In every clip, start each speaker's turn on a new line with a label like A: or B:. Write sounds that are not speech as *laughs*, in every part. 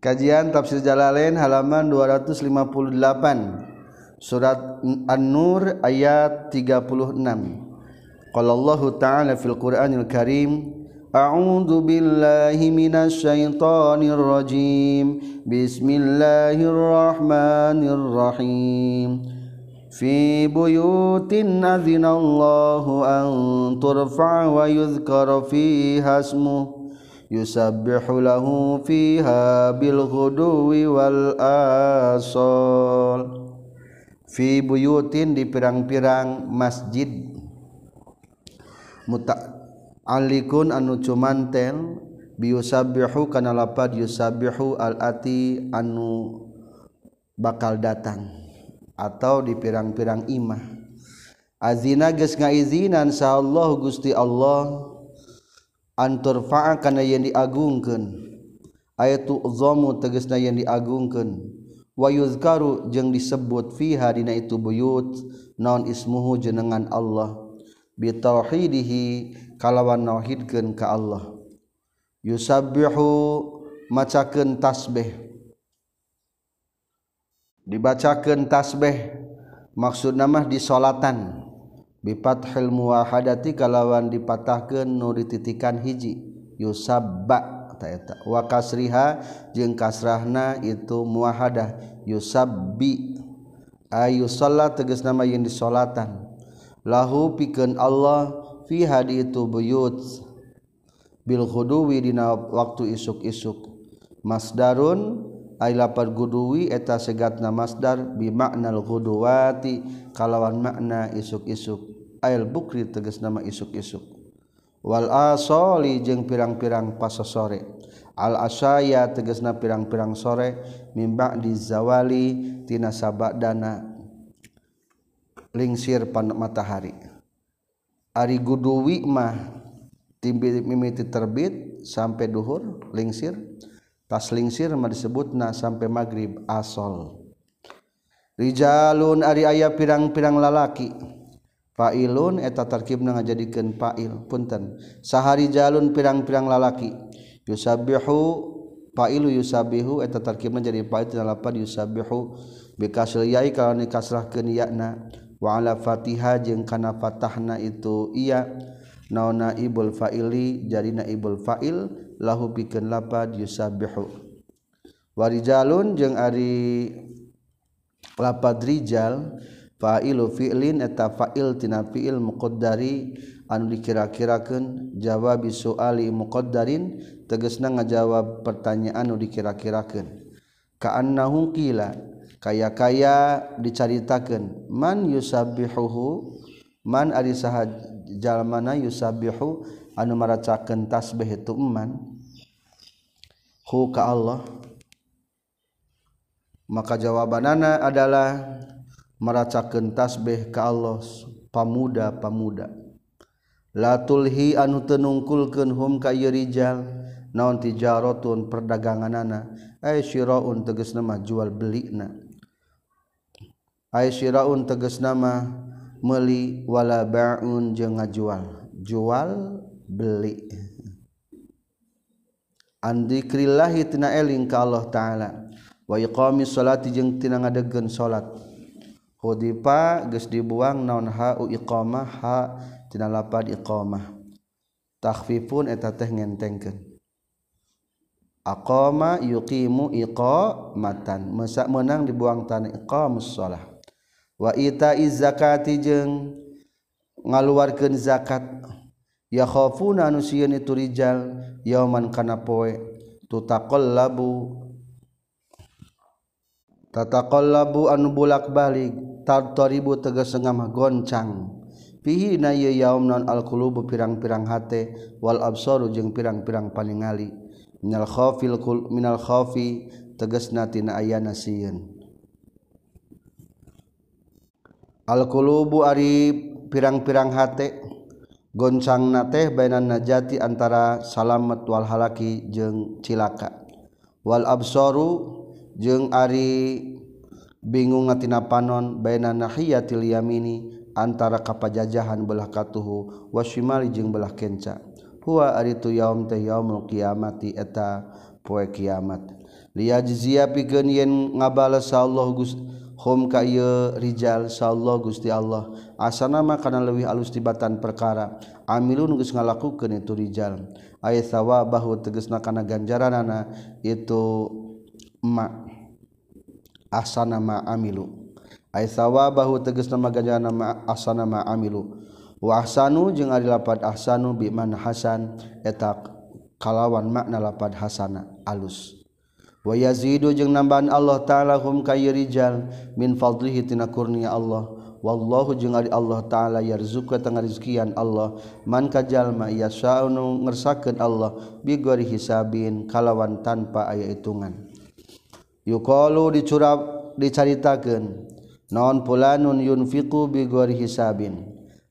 A: Kajian Tafsir Jalalain halaman 258 Surat An-Nur ayat 36 Qala Allah Ta'ala fil Qur'anil Karim A'udzu billahi minasy syaithanir rajim. Bismillahirrahmanirrahim. Fi buyutin adzinallahu an turfa wa yudhkara fiha ismuhu yusabbihu lahu fiha bil ghuduwi wal asal fi buyutin di pirang-pirang masjid. Muta alikun anu cumanten biusabbihu kana lapad yusabbihu al ati anu bakal datang atau di pirang-pirang imah. Azina geus ngaizinan sa Allah Gusti Allah. antur fa'a kana yang diagungkan ayatu zomu tegesna yang diagungkan wayuzkaru jeung disebut fiha dina itu buyut naon ismuhu jenengan Allah. Bitauhidihi kalawan nauhidkeun ka Allah. Yusabbihu macakeun tasbih. Dibacakeun tasbih maksudna mah di salatan bifathil muwahadati kalawan dipatahkeun nu dititikan hiji. Yusabba taeta wa kasriha jeung kasrahna itu muwahadah. Yusabbi ayu salat tegas nama yang disolatan lahu pikeun Allah fi hadi itu buyut. Bil khuduwi dina waktu isuk-isuk. Masdarun ay lapar guduwi eta segatna masdar bi maknal khuduwati. Kalawan makna isuk-isuk. Air bukri teges nama isuk-isukwal asoli jeung pirang-pirang pas sore al-asaya tegesna pirang-pirang sore. Mimba di zawalitina sabak dana lingsir pan matahari. Ari Gudu Wikmah timbi mimiti terbit sampai dhuhur lingsir. Tas lingsir disebut nah sampai magrib asol. Rijalun Ari ayah pirang-pirang lalaki failun eta tarkibna ngajadikeun fail punten. Sahari jalun pirang-pirang lalaki. Yusabbihu failu yusabihu eta tarkibna jadi fail tina lapan yusabihu bikasil yai kalau nikasrahkeun ya'na wa ala fatiha jeung kana fatahna itu iya. Naon naibul faili jadi naibul fail lahu pikeun lapad yusabihu warijalun jeung ari lapad rijal fa'ilu fi'lin eta fa'il tina fi'il muqaddari anu dikira-kirakeun jawabi su'ali muqaddarin tegasna ngajawab pertanyaan anu dikira-kirakeun. Ka'annahu qila kaya-kaya dicaritakeun man yusabbihuhu? Man ari saha jalmana yusabbihu anu maracakeun tasbih itu man hu ka Allah. Maka jawabanana adalah meracakan tasbih ka Allah pamuda-pamuda. Latulhi anu tenungkulkeun hum ka ieu rijal naon tijaratun perdaganganana. Ay syiraun tegas nama jual belina. Ay syiraun tegas nama meuli wala ba'un jeung ngajual. Jual beli. Andikrillahi tina eling ka Allah taala. Wa iqamis salati jeung tina ngadegkeun salat. Hudipa geus dibuang naon ha u iqamah ha tina lapad iqamah. Takhfifun eta teh ngentengkeun. Aqama yuqimu iqamatan. Masa menang dibuang tan iqamus shalah. Wa ita'iz zakati jeung ngaluarkeun zakat. Yakhafuna anu sieun itu rijal yauman kana poe tutaqallabu tataqallabu anu bulak-balik tartaribu tegas ngama goncang pihi na ye yaum non alqulubu pirang-pirang hate wal absaru jeung pirang-pirang paningali minal khafil kul minal khafi tegasna tina ayana sieun. Alqulubu ari pirang-pirang hate. Goncang nateh bainan najati antara salamet wal halaki jeung cilaka. Wal absaru jeung Ari bingung ngatina panon baina nahiyatil yamini antara kapajajahan belah katuhu wasimali jeung belah kenca. Huwa ari tu yaum teh yaumul qiyamati eta poe kiamat. Liyajziya pikeun yen ngabales Allah Gusti hum ka ieu rijal sallallahu Gusti Allah. Asana mah kana leuwih alus tibatan perkara. Amilun geus ngalakukeun itu rijal. Ay thawabahu tegasna kana ganjaranana itu emak asana ma amilu. Ay sawabahu tegas nama ganjaran nama asana ma amilu. Wa ahsanu jeung ari lapad ahsanu bi man hasan eta kalawan makna lapad hasana alus. Wa yazidu jeung nambahan Allah taala hum kayirijal min fadlihi tina kurnia Allah. Wallahu jeung ari Allah taala yarzuqu tangariskian Allah. Man kajalma yasa'u ngersakeun Allah bigori hisabin kalawan tanpa aya hitungan. yukolu dicurap dicaritakan non pulanun yunfiku bigor hisabin?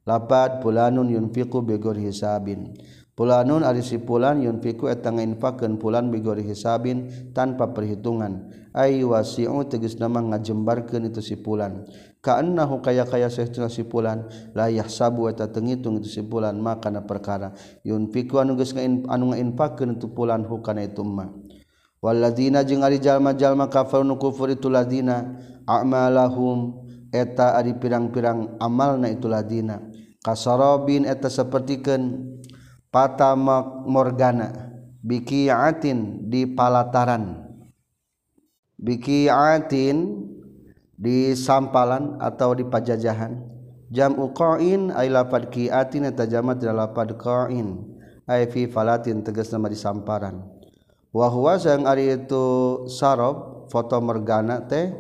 A: Lapad pulanun yunfiku bigor hisabin. Pulanun ari si pulan yunfiku eta ngainfakeun pulan bigor hisabin tanpa perhitungan. Ay wasi'u tegasna nama ngajembarkeun itu si pulan. Kaannahu kaya-kaya saestuna si pulan. La yahsabu eta tengitung itu si pulan makana perkara. Yunfiku anu geus anu ngainfakeun itu pulan hukana itu ma' Waladzina jeung ari jalma-jalma kafir nu kufur itu ladina a'malahum eta ari pirang-pirang amalna itu ladina. Kasarabin eta sapertikeun pata morgana biki'atin di palataran. Biki'atin di sampalan atau di pajajahan. Jam uqain ay lapad ki'atin eta jamat lapad qa'in. Ay fi falatin tegas nama di samparan. wahwa yang ari itu sarab foto mergana teh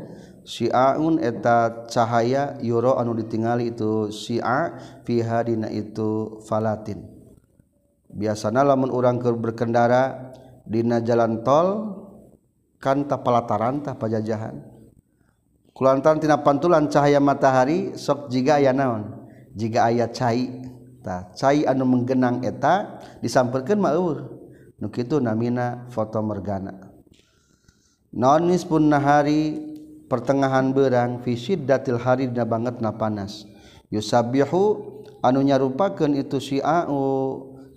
A: syiaun eta cahaya yuro anu ditingali itu syia piha dina itu falatin. Biasana lamun urang keur berkendara dina jalan tol kan tapalataran tapajajahan pajajahan. Kulantaran tina pantulan cahaya matahari sok jiga aya naon? Jiga aya cai. Tah cai anu menggenang eta disampaikan mah eueuh. nukitu namina foto mergana nonis pun nahari pertengahan berang visit datil hari banget na panas. Yusabihu anu nyarupakeun itu syi'a'u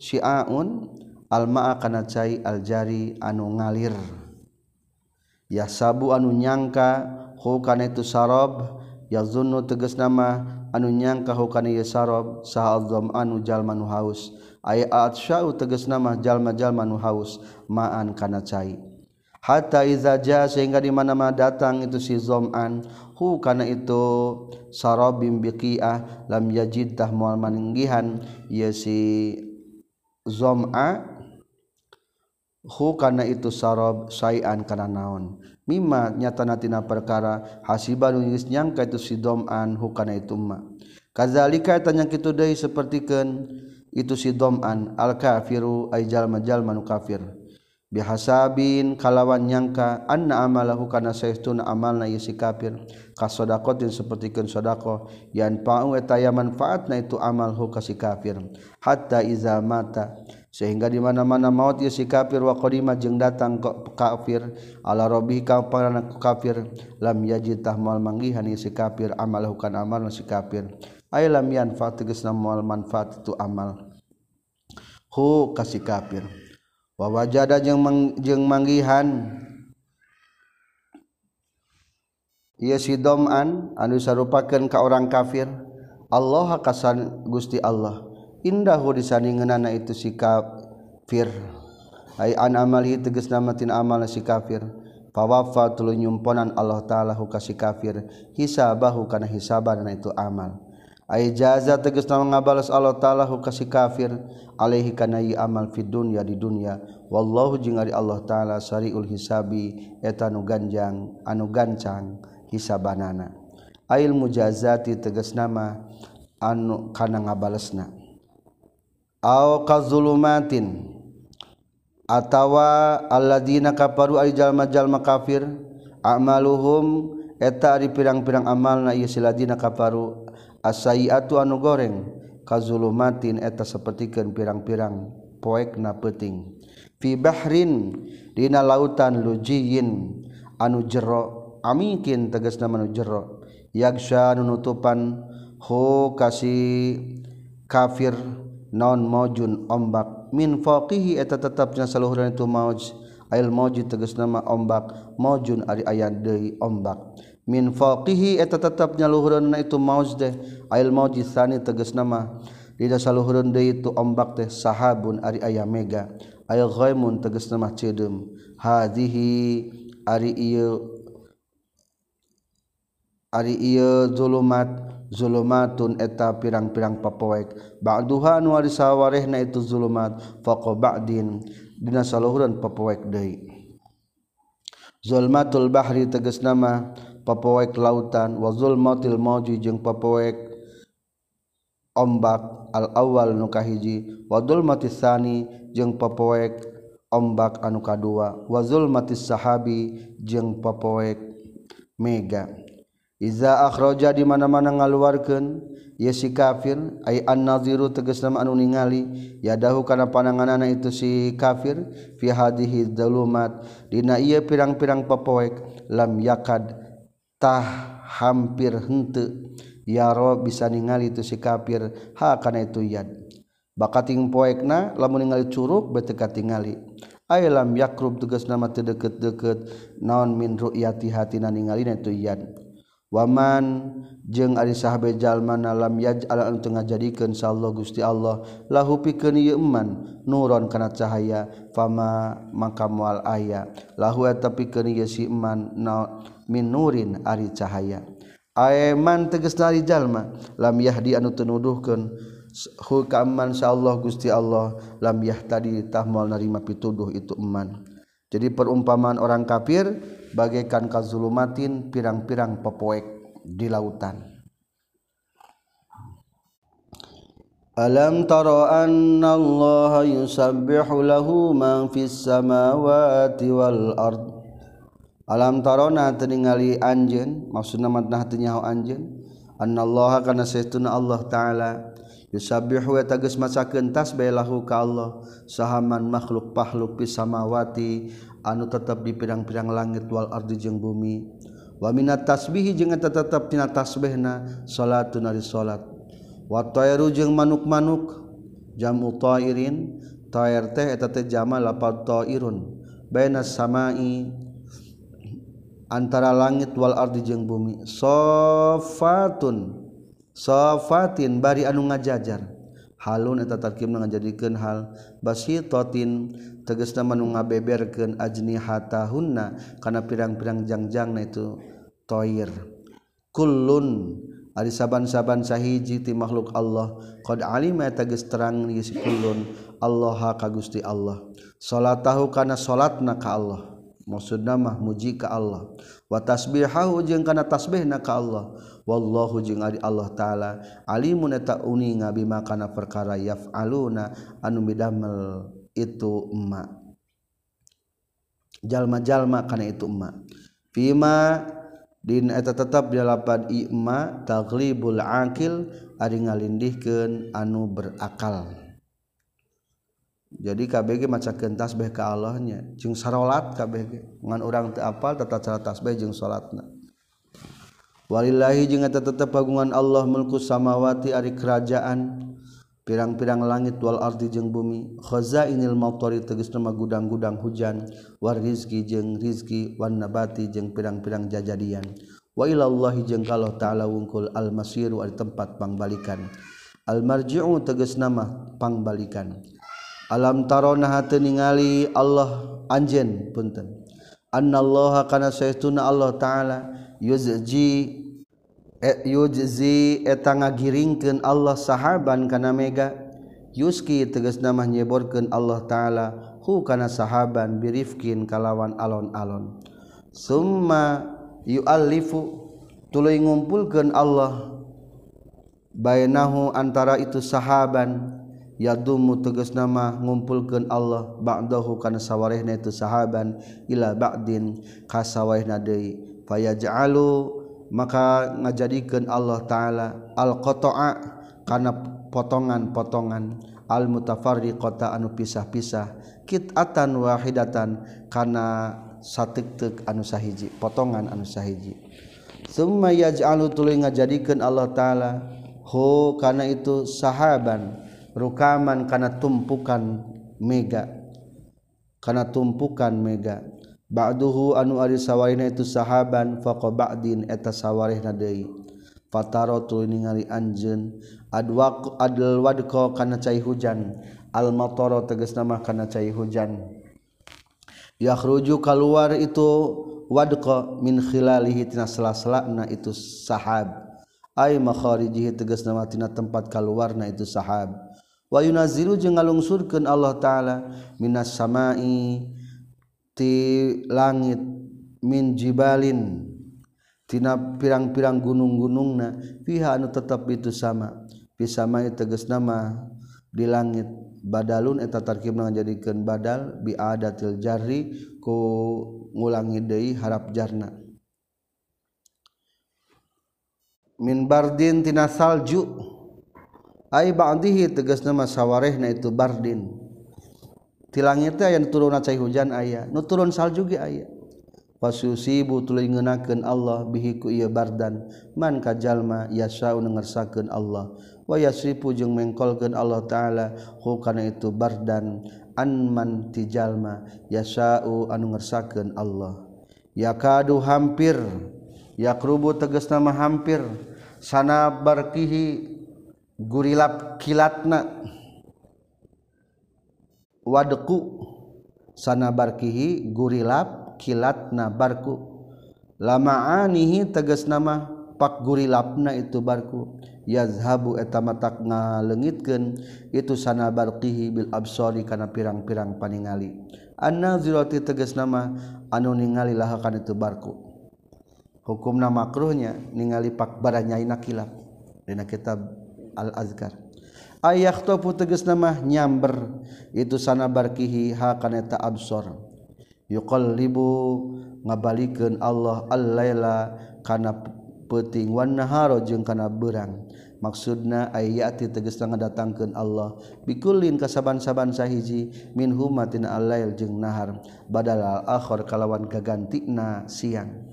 A: syi'aun alma'a kana cai aljari anu ngalir. Ya sabu anu nyangka hu kana itu sarob yazunnu tegas nama anu nyangka hu kana sarob sahadzam anu jalma nu haus. Ay atsya'u tegas nama jalma-jalma nu haus ma'an kana cai. Hatta iza ja sehingga di mana-mana datang itu si zam'an hu kana itu sarabim biqi'ah lam yajid tah moal maninggihan ya si zoma hukana itu sarab sayan kana naon. Mimma nyata natina perkara hasiban nulis nyangka itu si dom'an hukana itu ma. Kadzalika tanya kitu deui sapertikeun itu si dom'an al kafiru ay jalma jalma nu kafir. Bihasabin kalawan nyangka anna amalahu kana saestuna amalna ieu si kafir. Kasodaqatin sapertikeun sedekah yan pa'u eta ya manfaatna itu amal hu ka si kafir. Hatta iza mata sehingga di mana-mana maut ieu si kafir wa qadima jeung datang ke kafir. Ala rabbi ka parana kafir. Lam yajid tahmal manggihan ieu si kafir amalahu kana amal si kafir ay lam yanfa tegasna moal manfaat itu amal. Hu kasih kafir. Wa wajada jeung jeung manggihan. Ieu si doman anu sarupakeun ka orang kafir. Allah kasan Gusti Allah. Indahu disandingeunana itu si kafir. Ay an amali tegasna matin amal si kafir. Pawafa tulunyumponan Allah taala hu kasih kafir. Hisabahu kana hisaban itu amal. ay jaza nama ngabalas Allah taala hu kasih kafir. Alaihi kana amal fid dunya di dunya. Wallahu jeung ari Allah taala sariul hisabi eta nu ganjang anu gancang hisabanana. Ail mujazati tegas nama anu kana ngabalesna. Aw kazulumatin atawa alladzina kafaru ay jalma-jalma kafir amaluhum eta ari pirang-pirang amalna ieu siladina kafaru. asaiatu anu goreng. Kazulumatin eta sapertikeun pirang-pirang poekna peuting. Fi bahrin dina lautan lujiyin anu jero amikin tegasna anu jero. Yaksha anu nutupan ho kasih kafir non maujun ombak. Min faqihi eta tetapnya saluhuran itu mauj. Ail mauj tegas nama ombak maujun ari aya deui ombak. min faqihi eta tetap nyaluhurunna itu mauj deh ail mauj tsani tegas nama. Di dasar deui itu ombak teh sahabun ari aya mega ail ghaimun tegas nama cedeum hadhihi ari ieu ari ieu zulumat zulumatun eta pirang-pirang papoek. Ba'duha nu ari sawarehna itu zulumat faqa ba'din dina saluhureun papoek deui. Zulmatul bahri tegas nama papoek lautan wazul zulmatil mauji jeung papoek ombak al awal nu kahiji wadul matisani jeung papoek ombak anu kadua wazul matis sahabi jeung papoek mega. Iza akhraja di mana-mana ngaluarkeun ya si kafir ay annaziru tegas nama anu ningali yadahu kana pananganana itu si kafir fi hadhihi dzulumat dina ieu pirang-pirang papoek lam yakad tah hampir hente yaro bisa ningali itu si kafir. Ha kana itu yad. Bakating poekna lamun ningali curug beteka ay lam yakrub tugas nama terdeket-deket naon min ru'yati hatina ningali itu yad. Waman jeung ari sahabe jalma lam yaj'al an tengah jadikeun sallallahu Gusti Allah. Lahu pikeun ieu iman nuron kana cahaya. Fama maka moal aya. Lahu eta pikeun ieu si iman naon minurin ari cahaya. Aman teges dari jalma lam yahdi anu tenuduhkeun hukaman Allah Gusti Allah lam yah tadi tahmal narima pituduh itu eman. Jadi perumpamaan orang kafir bagaikan kazulumatin pirang-pirang pepoek di lautan. Alam tara anna Allah yusabbihu lahu man fis samawati wal ardh alam tarona ningali anjeun maksud namanya hatinya anjeun annallaha kana saytuna Allah taala yusabbihu wa tagus tasbih lahu ka Allah sahaman makhluk pahluk bis samawati anu tetep di pirang-pirang langit wal ardi jeung bumi. Wa minat tasbihi jeung eta tetep tina tasbihna salatun ari salat. Wa tayru jeung manuk-manuk jamu tairin tair teh eta teh jama lapad tairun baina samai antara langit wal ardi jeung bumi. Sofatun. Sofatin bari anu ngajajar. Halun eta tarkib ngajadikeun hal basitotin. Tegasna manu ngabeberkeun ajnihatahunna kana pirang-pirang jangjangna itu toir. Kullun. Ari saban-saban sahiji ti makhluk Allah. Qad alima eta geus terang kullun. Allah ka Gusti Allah. Salatahu kana salatna ka Allah. maksudna mah muji ka Allah. Wa tasbihahu jeung kana tasbihna ka Allah. Wallahu jeung ari Allah taala. Alimun eta uninga bima kana perkara yafaluna. Anu bidamel itu emma jalma-jalma kana itu emma fima din eta tetap di lapan imma taglibul akil ari ngalindihkeun anu berakal. jadi KBG maca kentas beh ke Allahnya. Jeung sarolat KBG ngan urang teu apal tata cara tasbih jeung salatna. Walillahi jeung eta tetep pagungan Allah mulku samawati ari kerajaan. Pirang-pirang langit wal ardi jeung bumi. Khazainil mautari tegasna nama gudang-gudang hujan. War rizki jeung rizki wan nabati jeung pirang-pirang jajadian. Wa ilallahi jeung kalau ta'ala wungkul al masiru ari tempat pangbalikan. Al marji'u tegasna nama pangbalikan. alam tarona hate ningali Allah anjen punten. Annallaha kana saytuna Allah taala yuzji e, yuzji eta ngagiringkeun Allah sahaban kana mega. Yuski tegas nama nyeborkeun Allah taala hu kana sahaban birifkin kalawan alon-alon. Summa yu'allifu tuluy ngumpulkeun Allah bainahu antara itu sahaban. yadumu tegas nama ngumpulkan Allah ba'dahu kana sawarehna itu sahaban ila ba'din kasawarehna deui. Fayaj'alu maka ngajadikeun Allah taala al-qata'a kana potongan-potongan al-mutafarriqata anu pisah-pisah kitatan wahidatan kana satik-tik anu sahiji potongan anu sahiji. Summa yaj'alu tuluy ngajadikeun Allah taala hu kana itu sahaban. rukaman karena tumpukan mega. Karena tumpukan mega. Ba'duhu anu ari sawarihna itu sahaban faqa ba'din eta sawarihna deui. Fataro tuluy ningali anjeun adwaq adl wadqa kana cai hujan al matara tegasna mah kana cai hujan. Yakhruju kaluar itu wadqa min khilalihi tina sela-selana itu sahab. Ay makharijihi tegasna mah tina tempat kaluarna itu sahab. wayunaziru jeung ngalungsurkeun Allah taala minas samai ti langit min jibalin tina pirang-pirang gunung-gunungna fiha anu tetep itu sama. Fi samai tegas nama di langit badalun eta tarkibna ngajadikeun badal bi adatil jarri ku ngulangi deui harap jarna. Min bardin tina salju. ay ba'dihi tegas nama sawarehna itu bardin. Tilangir teh aya turun cai hujan aya nu turun salju ge aya. Fasusibu tuluy ngeunakeun Allah bihi ku ieu bardan. Man ka jalma yasau ngersakeun Allah. Wa yasrifu jeung mengkolkeun Allah taala hu kana itu bardan. Anman ti jalma yasau anu ngersakeun Allah. Yakadu hampir yakrubu tegas nama hampir. Sana barkihi gurilap kilatna. Wadku sana barkihi gurilap kilatna barku. Lamaanihi tegas nama pak gurilapna itu barku. Yazhabu eta matak ngalengitkeun. Itu sana barkihi bil absari kana pirang-pirang paningali. Annazirati tegas nama anu ningali lahakan itu barku. Hukumna makruhnya ningali pak baranyaina kilap. Dina kitab al-azkar. Ayaah topu teges nama nyamber. Itu sana barkihi hakaneta absor. Yukol libu ngabalikan Allah al-laila kana peting wanaharo jeung kana berang. Maksudna ayati teges ngadatangkeun Allah bikulin kasaban-saban sahiji min humatin al-lail jeung nahar. Badal al-akhir kalawan gagantina siang.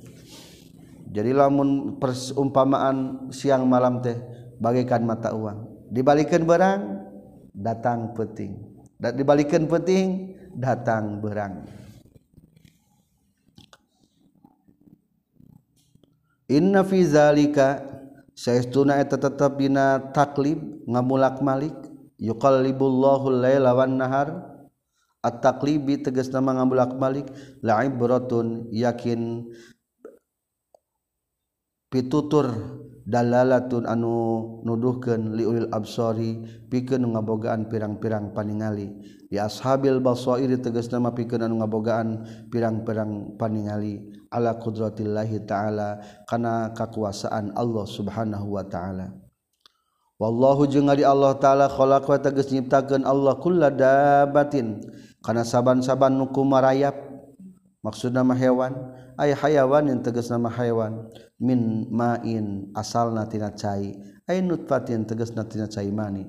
A: Jadi lamun persumpamaan siang malam teh bagaikan mata uang. Dibalikan berang datang peting. Dan dibalikan peting datang berang. Inna fi zalika saestuna eta tetep dina taklib ngamulak malik yuqallibullahu laila wan nahar at-taqlibi tegasna ngamulak malik la ibratun yakin pitutur dalalatun anu nuduhkeun liulil Absori pikeun ngabogaan pirang-pirang paningali. Di ashabil basoiri tegasna nama pikeun anu ngabogaan pirang-pirang paningali. Ala qudratillahi ta'ala kana kekuasaan Allah subhanahu wa ta'ala. Wallahu jeung ari Allah ta'ala khalaq wa tegas nyiptakeun Allah kulladabatin kana saban-saban nu marayap maksud nama hewan? Aya hayawan yang tegas nama hewan min main asal natina cai. Ay nutfatin tegasna natina cai mani.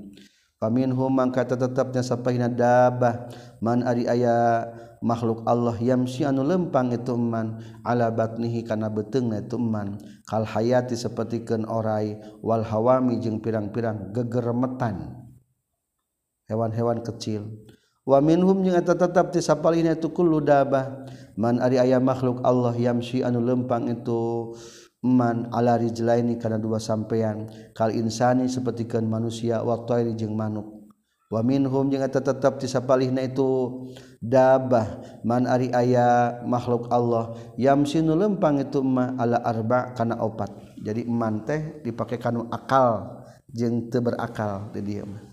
A: Paminhum mangka tetapnya sapahina dabah. Man ari aya makhluk Allah yamsi anu lempang itu man ala batnihi kana beteungna itu man kal hayati sapertikeun orai. Wal hawami jeung pirang-pirang gegeremetan hewan-hewan kecil. waminhum jeung eta tetap ti sapalina itu kullu dabah. Man ari aya makhluk Allah yamsi anu lempang itu man ala rijlaini kana dua sampean kal insani sapertikeun manusia wa thairi jeung manuk. Wa minhum jeung eta tetep ti sapalihna itu dabah. Man ari aya makhluk Allah yamsi nu lempang itu ma ala arba kana opat. Jadi man teh dipake kanu akal jeung teu berakal di dieu mah.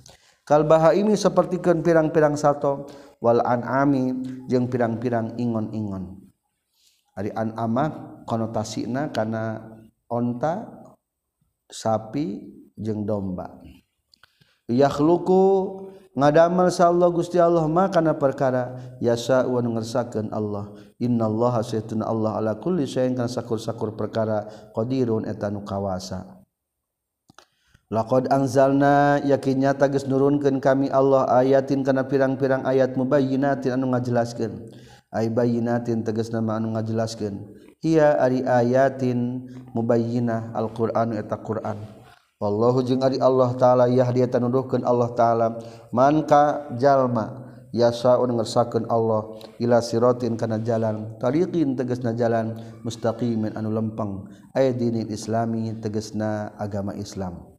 A: kalbaha ini sapertikeun pirang-pirang sato wal an'ami jeung pirang-pirang ingon-ingon. Ari an'ama konotasina kana onta sapi jeung domba. Yakhluqu ngadamel sa Allah Gusti Allah mah kana perkara yasa wa ngersakeun Allah. Innallaha sayyidun Allah ala kulli syai'in kana sakur-sakur perkara qadirun eta nu kawasa. Laqad anzalna yakinnya geus nurunkeun kami Allah ayatin kana pirang-pirang ayat mubayyinatin anu ngajelaskeun. Ay bayyinatin tegas nama anu ngajelaskeun. Iya ari ayatin mubayyinah Al-Qur'an eta Qur'an. Wallahu jeung ari Allah taala yahdi eta nuduhkeun Allah taala man ka jalma yasaun ngersakeun Allah ila siratin kana jalan tariqin tegasna jalan mustaqimin anu lempeng ay dinil islami tegasna agama Islam.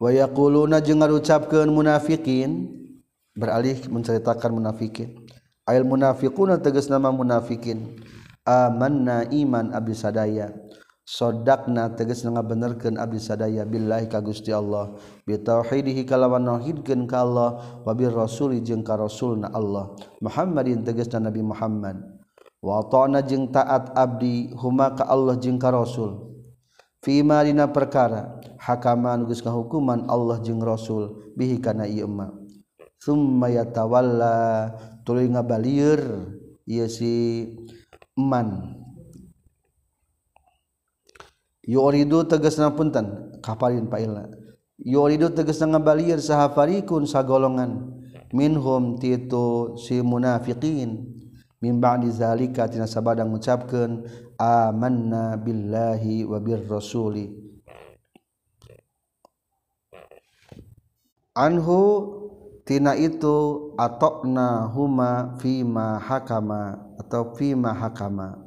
A: wayakuluna jeung ngarucapkeun munafikin beralih menceritakan munafikin ail munafiquna tegas nama munafikin amanna iman abdi sadaya. Sodakna tegas nga benerkeun abdi sadaya billahi ka Gusti Allah. Bi tauhidihi kalawan nauhidkeun ka Allah wa bir rasuli jeung ka rasulna Allah. Muhammadin tegasna Nabi Muhammad. Wa ta'na jeung taat abdi huma ka Allah jeung ka rasul. Fi ma dina perkara hakaman geus hukuman Allah jeung rasul bihi kana ieu ma summa yatawalla tuluy ngabalieur ieu si man yuridu tegasna punten kapalin paila yuridu tegasna ngabalieur saha farikun sagolongan. Minhum titu si munafiqin. Min ba'di zalika tina sabada ngucapkeun amanna billahi wa bir rasuli anhu tina itu atokna huma fima hakama atau fima hakama.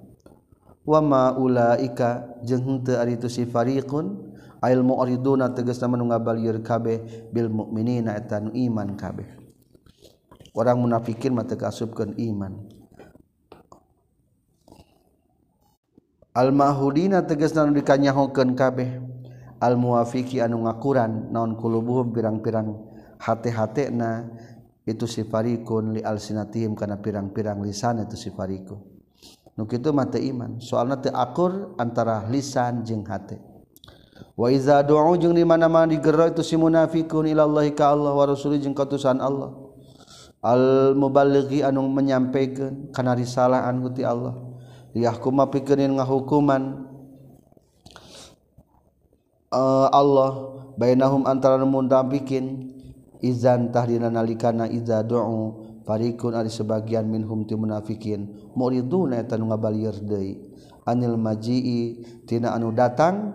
A: Wa ma ulaika jeung henteu ari itu si fariqun ail mu'riduna tegasna manu ngabalieur kabeh bil mukminina eta nu iman kabeh. Orang munafikin mah teu iman. almahudina tegasna nu dikanyahokeun kabeh. Al muafiki anu ngakuran naon kulubuhum pirang-pirang hati-hati na itu sifarikun li alsinatihim kana pirang-pirang lisan itu sifariku nu kitu mata iman. Soalna teu akur antara lisan jeung hati wa iza du'u jeung di mana-mana digero itu si munafikun ilallahi ka Allah wa rasulih jeung katusan Allah. Al muballighi anu menyampaikan kana risalah anu ti Allah. liyahkuma pikerin ngahukuman uh, eh, Allah bainahum antara mundapikin izan tahdina nalikana iza du'u parikun ari sebagian minhum ti munafikin. Muriduna eta nu ngabalieur deui. Anil maji'i tina anu datang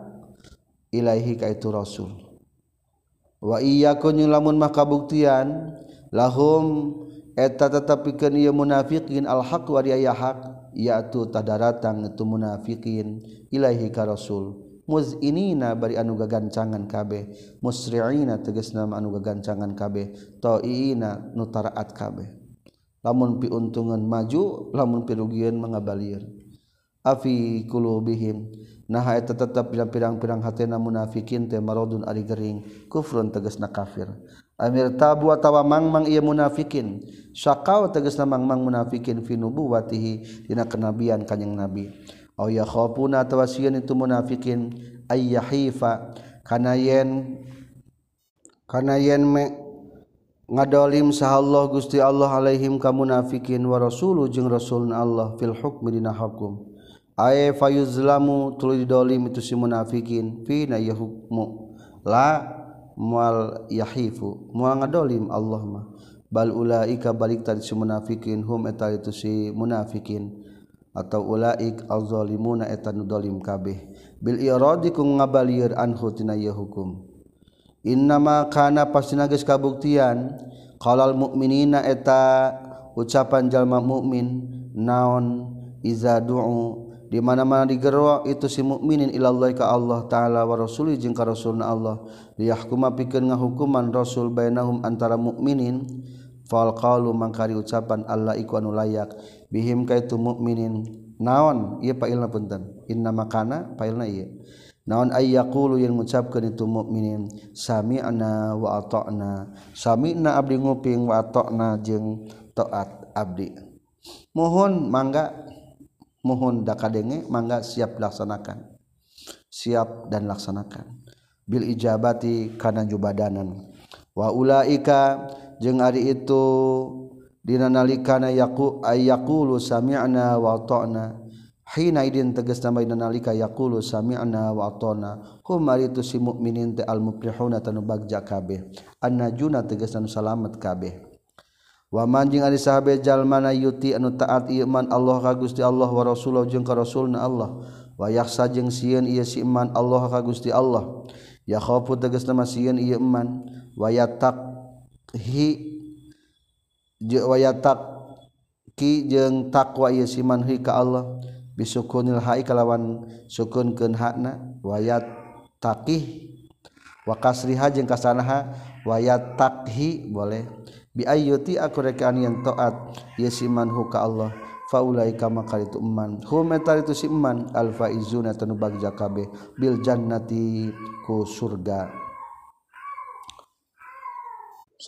A: ilaihi ka itu rasul. Wa iyyakun lamun mah kabuktian lahum eta tetapikeun ieu munafiqin al haq wa aya haq yaitu tadaratang itu munafikin ilaihi ka rasul. Muzinina bari anu gagancangan kabeh. Musriina tegasna anu gagancangan kabeh. Taiina nutaraat kabeh. Lamun piuntungan maju lamun pirugian mengabalir. Afi kulubihim nah eta tetep pirang-pirang hatena munafikin teh maradun ari gering. Kufrun tegasna kafir. Amir tabu atawa mangmang ieu munafikin. syakau tegas namangmang munafikin fi nubuwatihi dina kenabian kanjing nabi. Aw yakhafuna tawasiyan itu munafikin ayyahifa kana yen kana yen me ngadolim sah Allah Gusti Allah alaihim ka munafikin wa rasulu jeung rasulna Allah fil hukmi dina hukum ay fayuzlamu tuluy dolim itu si munafikin fi na yahukmu. La mual yahifu mual ngadolim Allah mah. bal ulaika balik tadi si munafikin hum eta itu si munafikin. Atau ulaik al-zalimuna eta nu zalim kabeh. Bil iradi ku ngabalieur anhu tina ieu hukum. Innama kana pastina geus kabuktian qalal mukminina eta ucapan jalma mukmin naon iza du'u di mana-mana digerwa itu si mukminin ilallah ka Allah taala wa rasuli jeung ka rasulna Allah. Liyahkuma pikeun ngahukuman rasul bainahum antara mukminin fal qalu mangkari ucapan Allah iku anu layak. Bihim ka itu mukminin naon? Ieu pailna punten. Inna makana pailna ieu naon ay yaqulu yang mengucapkan itu mukminin sami'na wa ata'na. Sami'na abdi nguping wa ata'na jeung taat abdi. Mohon mangga. Mohon dakadenge mangga siap laksanakan. Siap dan laksanakan. Bil ijabati kana jubadanan. Wa ulaika jeung ari itu dinanalikana yaqu ayaqulu sami'na wa ta'na hina idin tegas nama dina nalika yaqulu sami'na wa ta'na hum ari itu si mukminin teh al muflihuna tanu bagja kabeh. Annajuna tegas anu salamet kabeh. Wa jeung ari sahabe jalmana yuti anu taat iman Allah ka Gusti Allah wa Rasulullah jeung ka Rasulna Allah. Wa yaksa jeung sieun ieu si iman Allah ka Gusti Allah. Ya khofu tegas nama sieun ieu iman. Wa yattaq hi wayatak ki jeung takwa ieu siman hi ka Allah bisukunil hai kalawan sukunkeun hakna wayat taqih wa kasriha jeung kasanaha wayat takhi boleh. Bi ayyuti aku rekaan yang taat ieu hu ka Allah faulaika maka itu iman hum eta itu si iman al faizuna tanu bagja kabeh bil jannati ku surga.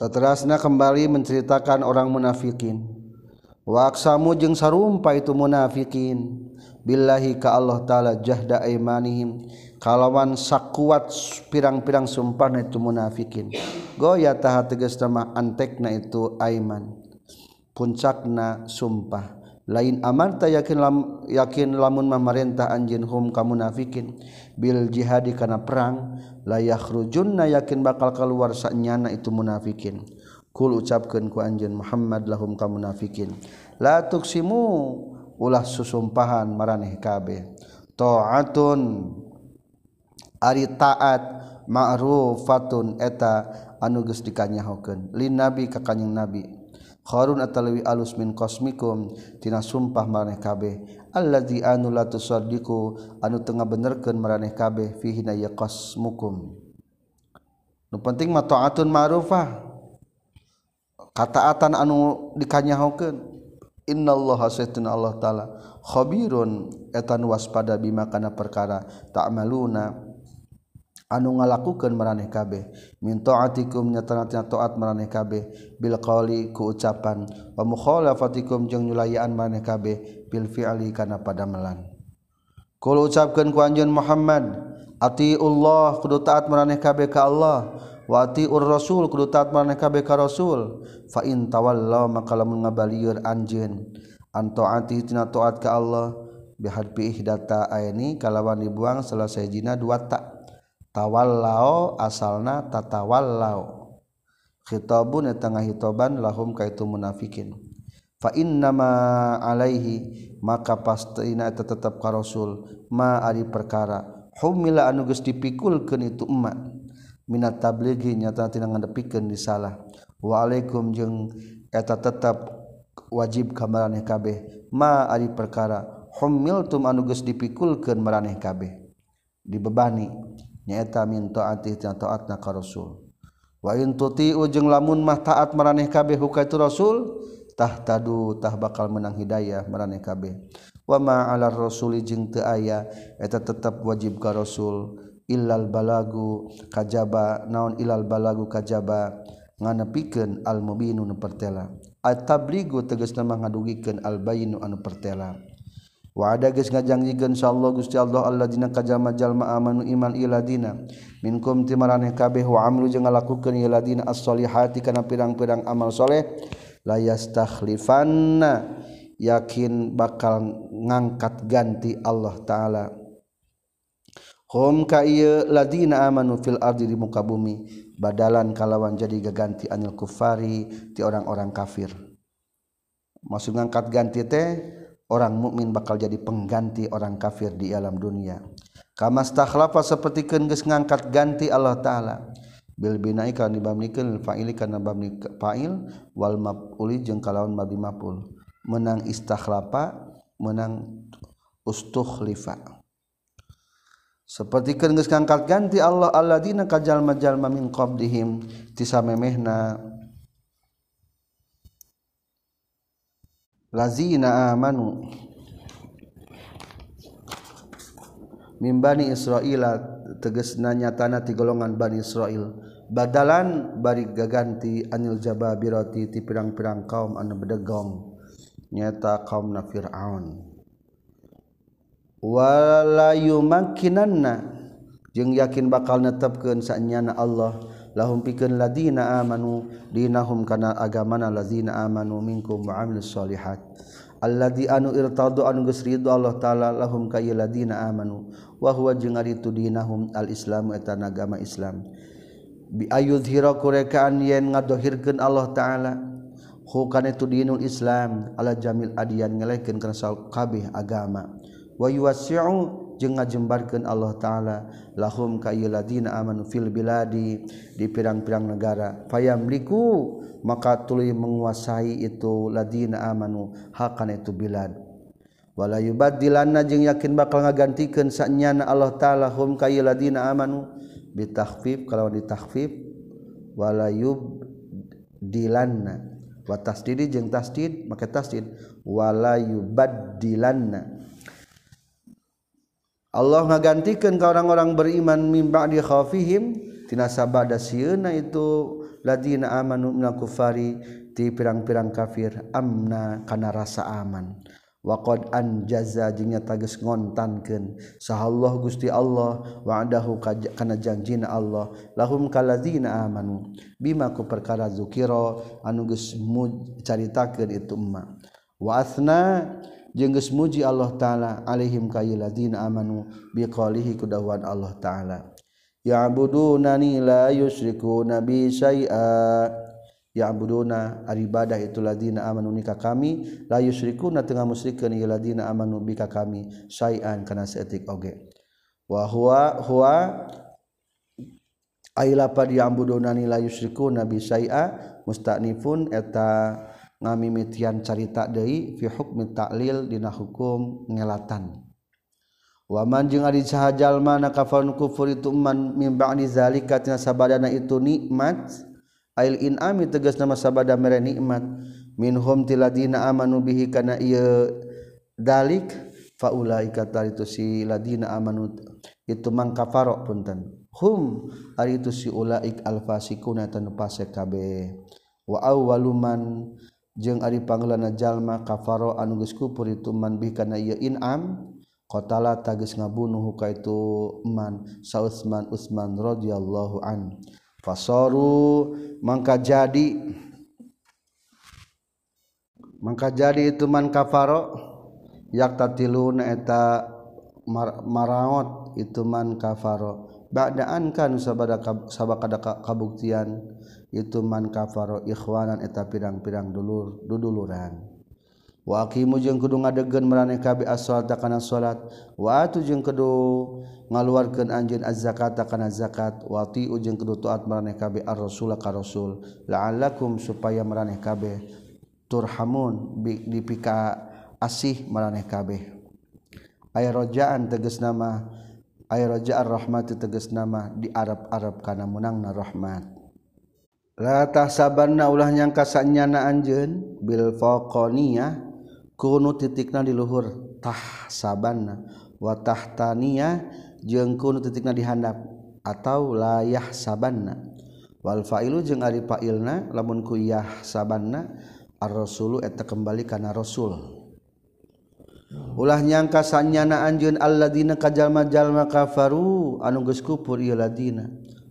A: Seterusnya kembali menceritakan orang munafikin. Waksamu jeung sarumpa itu munafikin. Billahi ka Allah Ta'ala jahda aimanihim. Kalawan sakuat pirang-pirang sumpah itu munafikin. Goya taha tegas nama antekna itu aiman. Puncakna sumpah. lain amarta yakin lam, yakin lamun mamarentah anjin hum kamu nafikin bil jihadi kana perang layak rujunna yakin bakal keluar saknyana itu munafikin. Kul ucapkan ku anjin Muhammad lahum kamu nafikin la tuksimu ulah susumpahan maraneh kabe ta'atun ari taat ma'rufatun eta anu geus dikanyahokeun lin nabi ka kanjing nabi. Harun atawi alus min kosmikum tina sumpah maraneh kabeh. Allazi anu la tusaddiqu anu tengah benerkeun maraneh kabeh fihi na yaqasmukum nu penting mah taatun ma'rufah. Kataatan anu dikanyahokeun. Innallaha sayyidina Allah taala khabirun etan waspada bima kana perkara ta'maluna. ta anu ngalakukan meraneh kabeh. Mintoatikum nyatana-nya toat meraneh kabeh. Bil qawli ku ucapan. Wa mukhalafatikum jeung nyulayaan meraneh kabeh. Bil fi'li kana padamelan. Kul ucapkeun ku anjeun Muhammad atiullah kudu taat meraneh kabeh ka Allah. Wa atiur rasul kudu taat meraneh kabeh ka rasul. Fa in tawallaw maka lamun ngabalieun anjeun. Antaati tina taat ka Allah. Bihadpi ihdata aini kalawan dibuang selesai jina dua tak tawallao asalna tatawallau khitabun tengah hitoban lahum kaitu munafikin. Fa innama alaihi maka pastina eta tetep ka rasul ma ari perkara. Humila anu geus dipikulkeun itu emak. Minat tablighi nyata tina ngadepikeun di salah. Wa alaikum jeung eta tetap wajib ka maraneh kabeh. Ma ari perkara. Humiltum anu geus dipikulkeun maraneh kabeh. Dibebani nyaeta min taati tina taatna ka rasul. Wa in tuti jeung lamun mah taat maraneh kabeh huka itu rasul tah tadu tah bakal menang hidayah maraneh kabeh. Wa ma ala rasuli jeung teu aya eta tetep wajib ka rasul. Illal balagu kajaba naon illal balagu kajaba? Nganepikeun al mubinu nu pertela. At tabligu tegasna mah ngadugikeun al bayinu anu pertela. wa ada geus ngajanjikeun insyaallah Gusti Allah alladzina kajama jalma amanu iman iladina minkum timaraneh kabeh wa amlu jeung ngalakukeun iladina as-solihati kana pirang-pirang amal soleh la yastakhlifanna yakin bakal ngangkat ganti Allah taala. Hum ka ieu ladina amanu fil ardi di muka bumi badalan kalawan jadi gaganti anil kufari ti orang-orang kafir. Maksud ngangkat ganti teh orang mukmin bakal jadi pengganti orang kafir di alam dunia. Kama stakhlafa seperti geus ngangkat ganti Allah taala. Bil bina'i kana dibamikeun fa'ili kana bamni fa'il wal maf'uli jeung kalawan mabni maf'ul menang istakhlafa menang ustukhlifa seperti geus ngangkat ganti Allah alladzina kajal majalma min qablihim tisamemehna lazina amanu. Mimbani Israila tegesna tanah ti golongan bani Israil. Badalan bari gaganti anil jababirati ti pirang-pirang kaum anu bedegong. Nyata kaum na Fir'aun. Wala yumakinanna jeung yakin bakal netepkeun sanyana Allah. lahum pikeun ladina amanu dinahum kana agamana ladina amanu minkum wa amilus solihat alladzi anu irtadu anu geus ridho Allah taala lahum ka ladina amanu wa huwa jeung ari tu dinahum al islam eta agama islam. Bi ayudhira kurekaan yen ngadohirkeun Allah taala hukana tu dinul islam ala jamil adian ngelekeun kana kabeh agama. Wa yuwasi'u jeung ngajembarkeun Allah taala lahum ka ladina amanu fil biladi di pirang-pirang negara. Fayamliku maka tuluy menguasai itu ladina amanu hakan itu bilad. Wala yubaddilanna jeung yakin bakal ngagantikeun sanyana Allah taala hum ka ladina amanu bitahfif kalau ditahfif wala yubdilanna wa tasdidi jeung tasdid make tasdid. Wala yubaddilanna Allah ngagantikan ke orang-orang beriman mimba di khafihim tinasaba da sieuna itu. Ladina amanu minal kufari. Ti pirang-pirang kafir. Amna kana rasa aman. Waqad anjaza jeung tages tegas ngontankeun sahallah Gusti Allah. Wa'adahu kana janjina Allah. Lahum kalazina amanu. Bima ku perkara zukira. Anu geus caritakeun itu emma wa asna jengges muji Allah ta'ala alaihim kayiladina amanu biqalihi kudawan Allah ta'ala. Ya'budunani la yusriku nabi syai'a. Ya'buduna aribadah itu ladina amanu nikah kami. La yusyrikuna tengah musyrikeun ieu ladina amanu bika kami. Syai'an kana seetik oge. Wa huwa huwa ai lapad ya'budunani la yusriku nabi syai'a. Mustanifun eta ngamimitian carita deui fi hukmi ta'lil dina hukum ngelatan. Waman jeung ari sahajal na kafarun kufur itu man min ba'di zalika tina sabadana itu nikmat ail inami tegas nama sabada mere nikmat. Minhum tiladina amanu bihi kana ieu dalik fa ulaika taritu si ladina amanu itu mang kafaro punten. Hum ari itu si ulaik al fasikuna tan pase kabeh wa awwaluman jeung ari pangelana jalma kafaro anu geus kufur itu man bih kana ieu in'am qatala tagis ngabunuh ka itu man sa Utsman Utsman radhiyallahu an. Fasaru mangka jadi. Mangka jadi itu man kafaro yaktatiluna eta maraot itu man kafaro. Ba'daan kan sabada sabakada kabuktian. itu man kafaro ikhwanan eta pirang-pirang dulur duduluran wakimu jeung kudu ngadegen maraneh kabeh as-salata kana salat. Wa atu jeung kudu ngaluarkeun anjeun az-zakata kana zakat. Wa ti jeung kudu taat maraneh kabeh ar-rasul ka rasul. La'allakum supaya maraneh kabeh turhamun dipika asih meraneh kabe. Aya rajaan tegas nama aya rajaan rahmat tegas nama di Arab-arab kana munangna rahmat. latah sabanna ulah nyangka sanyana anjeun bil faqaniyah kunu titikna di luhur tah sabanna wa tahtaniya jeung kunu titikna di handap atau layah sabanna wal fa'ilu jeung ari fa'ilna lamun ku yah sabanna ar rasulu eta kembali kana rasul. Ulah nyangka sanyana anjeun alladzina kajalma jalma kafaru anu geus kufur ieu ladina.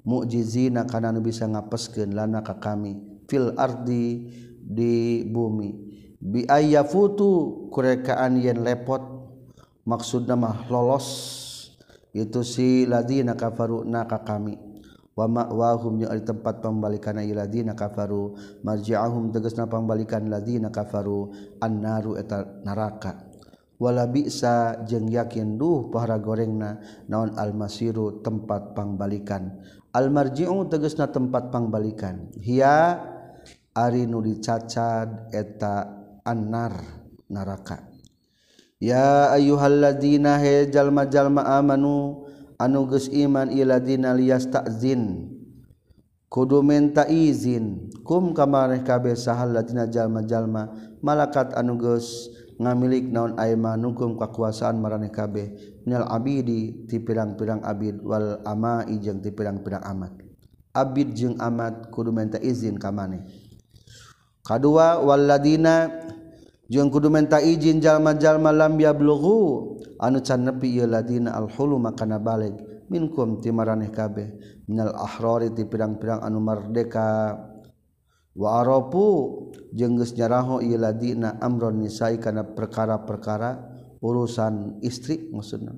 A: mukjizina kana nu bisa ngapeskeun lana ka kami fil ardi di bumi. Bi ayyafutu kurekaan yen lepot maksudna mah lolos itu si ladina kafaru na ka kami. Wa ma'wahum yang di tempat pembalikan ayi ladina kafaru marji'ahum tegasna pembalikan ladina kafaru annaru eta neraka wala bi'sa jeung yakin duh pahara gorengna naon almasiru tempat pangbalikan almarjiung tegesna tempat pangbalikan. Hia ari nu dicacad eta annar neraka ya ayyuhalladzina he jalma-jalma amanu anu geus iman iladina lias takzin kudu menta izin. Kum kamareh kabeh sahal ladina jalma-jalma. Malakat anu geus ngamilik naon aimanukum kakuasaan maraneh kabeh. minal abidi ti pirang-pirang abid wal amai jeung ti pirang-pirang amat. Abid jeung amat kudu minta izin ka maneh. Kadua walladina jeung kudu minta izin jalma-jalma lam yablughu anu can nepi ieu ladina alhulu makana balig minkum ti maraneh kabeh. Minal ahrari ti pirang-pirang anu merdeka wa arapu jeung geus nyaraho ieu ladina amron nisai kana perkara-perkara urusan istri maksudnya.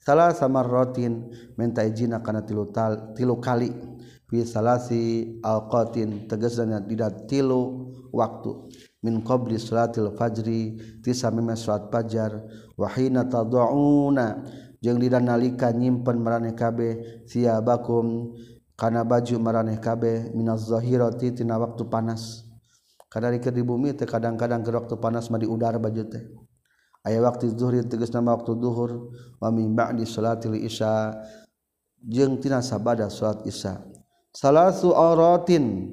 A: Salah sama rotin minta izina karena tilu tal, tilu kali. Fi salasi alqatin tegasna dina tilu waktu. Min qabli salatil fajri tisamima salat fajar. Wa hina tad'una jeung dina nalika nyimpen maraneh kabeh siabakum. Kana baju maraneh kabeh minaz zahirati tina waktu panas. Kadari ke di bumi teh kadang-kadang ke waktu panas mah di udara baju teh. aya waktu zuhri tegas nama waktu duhur wa min ba'di salatil isya. Jeung tina sabada salat isya. Salasu auratin.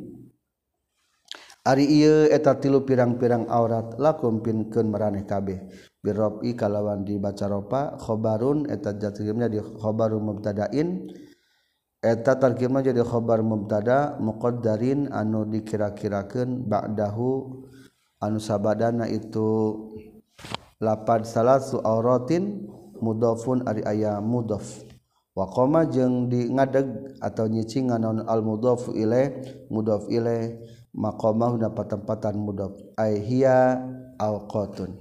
A: Ari ieu eta tilu pirang-pirang aurat lakum pinkeun maraneh kabeh. Birobi kalawan dibaca ropa khobarun eta jatimna di khobarun mubtadain. Eta tarkibna jadi khobar mubtada muqaddarin anu dikira-kirakeun ba'dahu anu sabadana itu lapad salasu auratin mudhafun ari aya mudhaf wa qoma jeung di ngadeg atau nyicingan non al mudhaf ilaih mudhaf ilaih maqamah na patempatan mudhaf ai hiya alqatun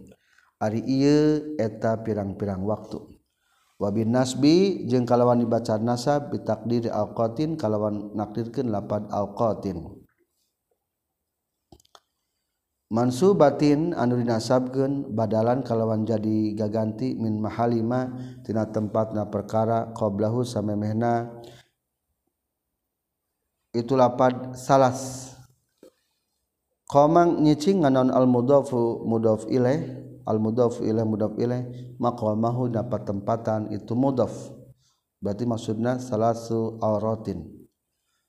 A: ari ieu eta pirang-pirang waktu. Wa bin nasbi jeung kalawan dibaca nasab bitakdir alqatin kalawan nakdirkeun lapad alqatin Mansu batin anu dinasabken badalan kalawan jadi gaganti min mahalimatina tempat na perkara qoblahu samemehna. Itu lapad salas. Komang nyicing nganon al mudofu mudof ilaih al mudof ilaih mudof ilaih maqamahu dapat tempatan itu mudof berarti maksudna salasu auratin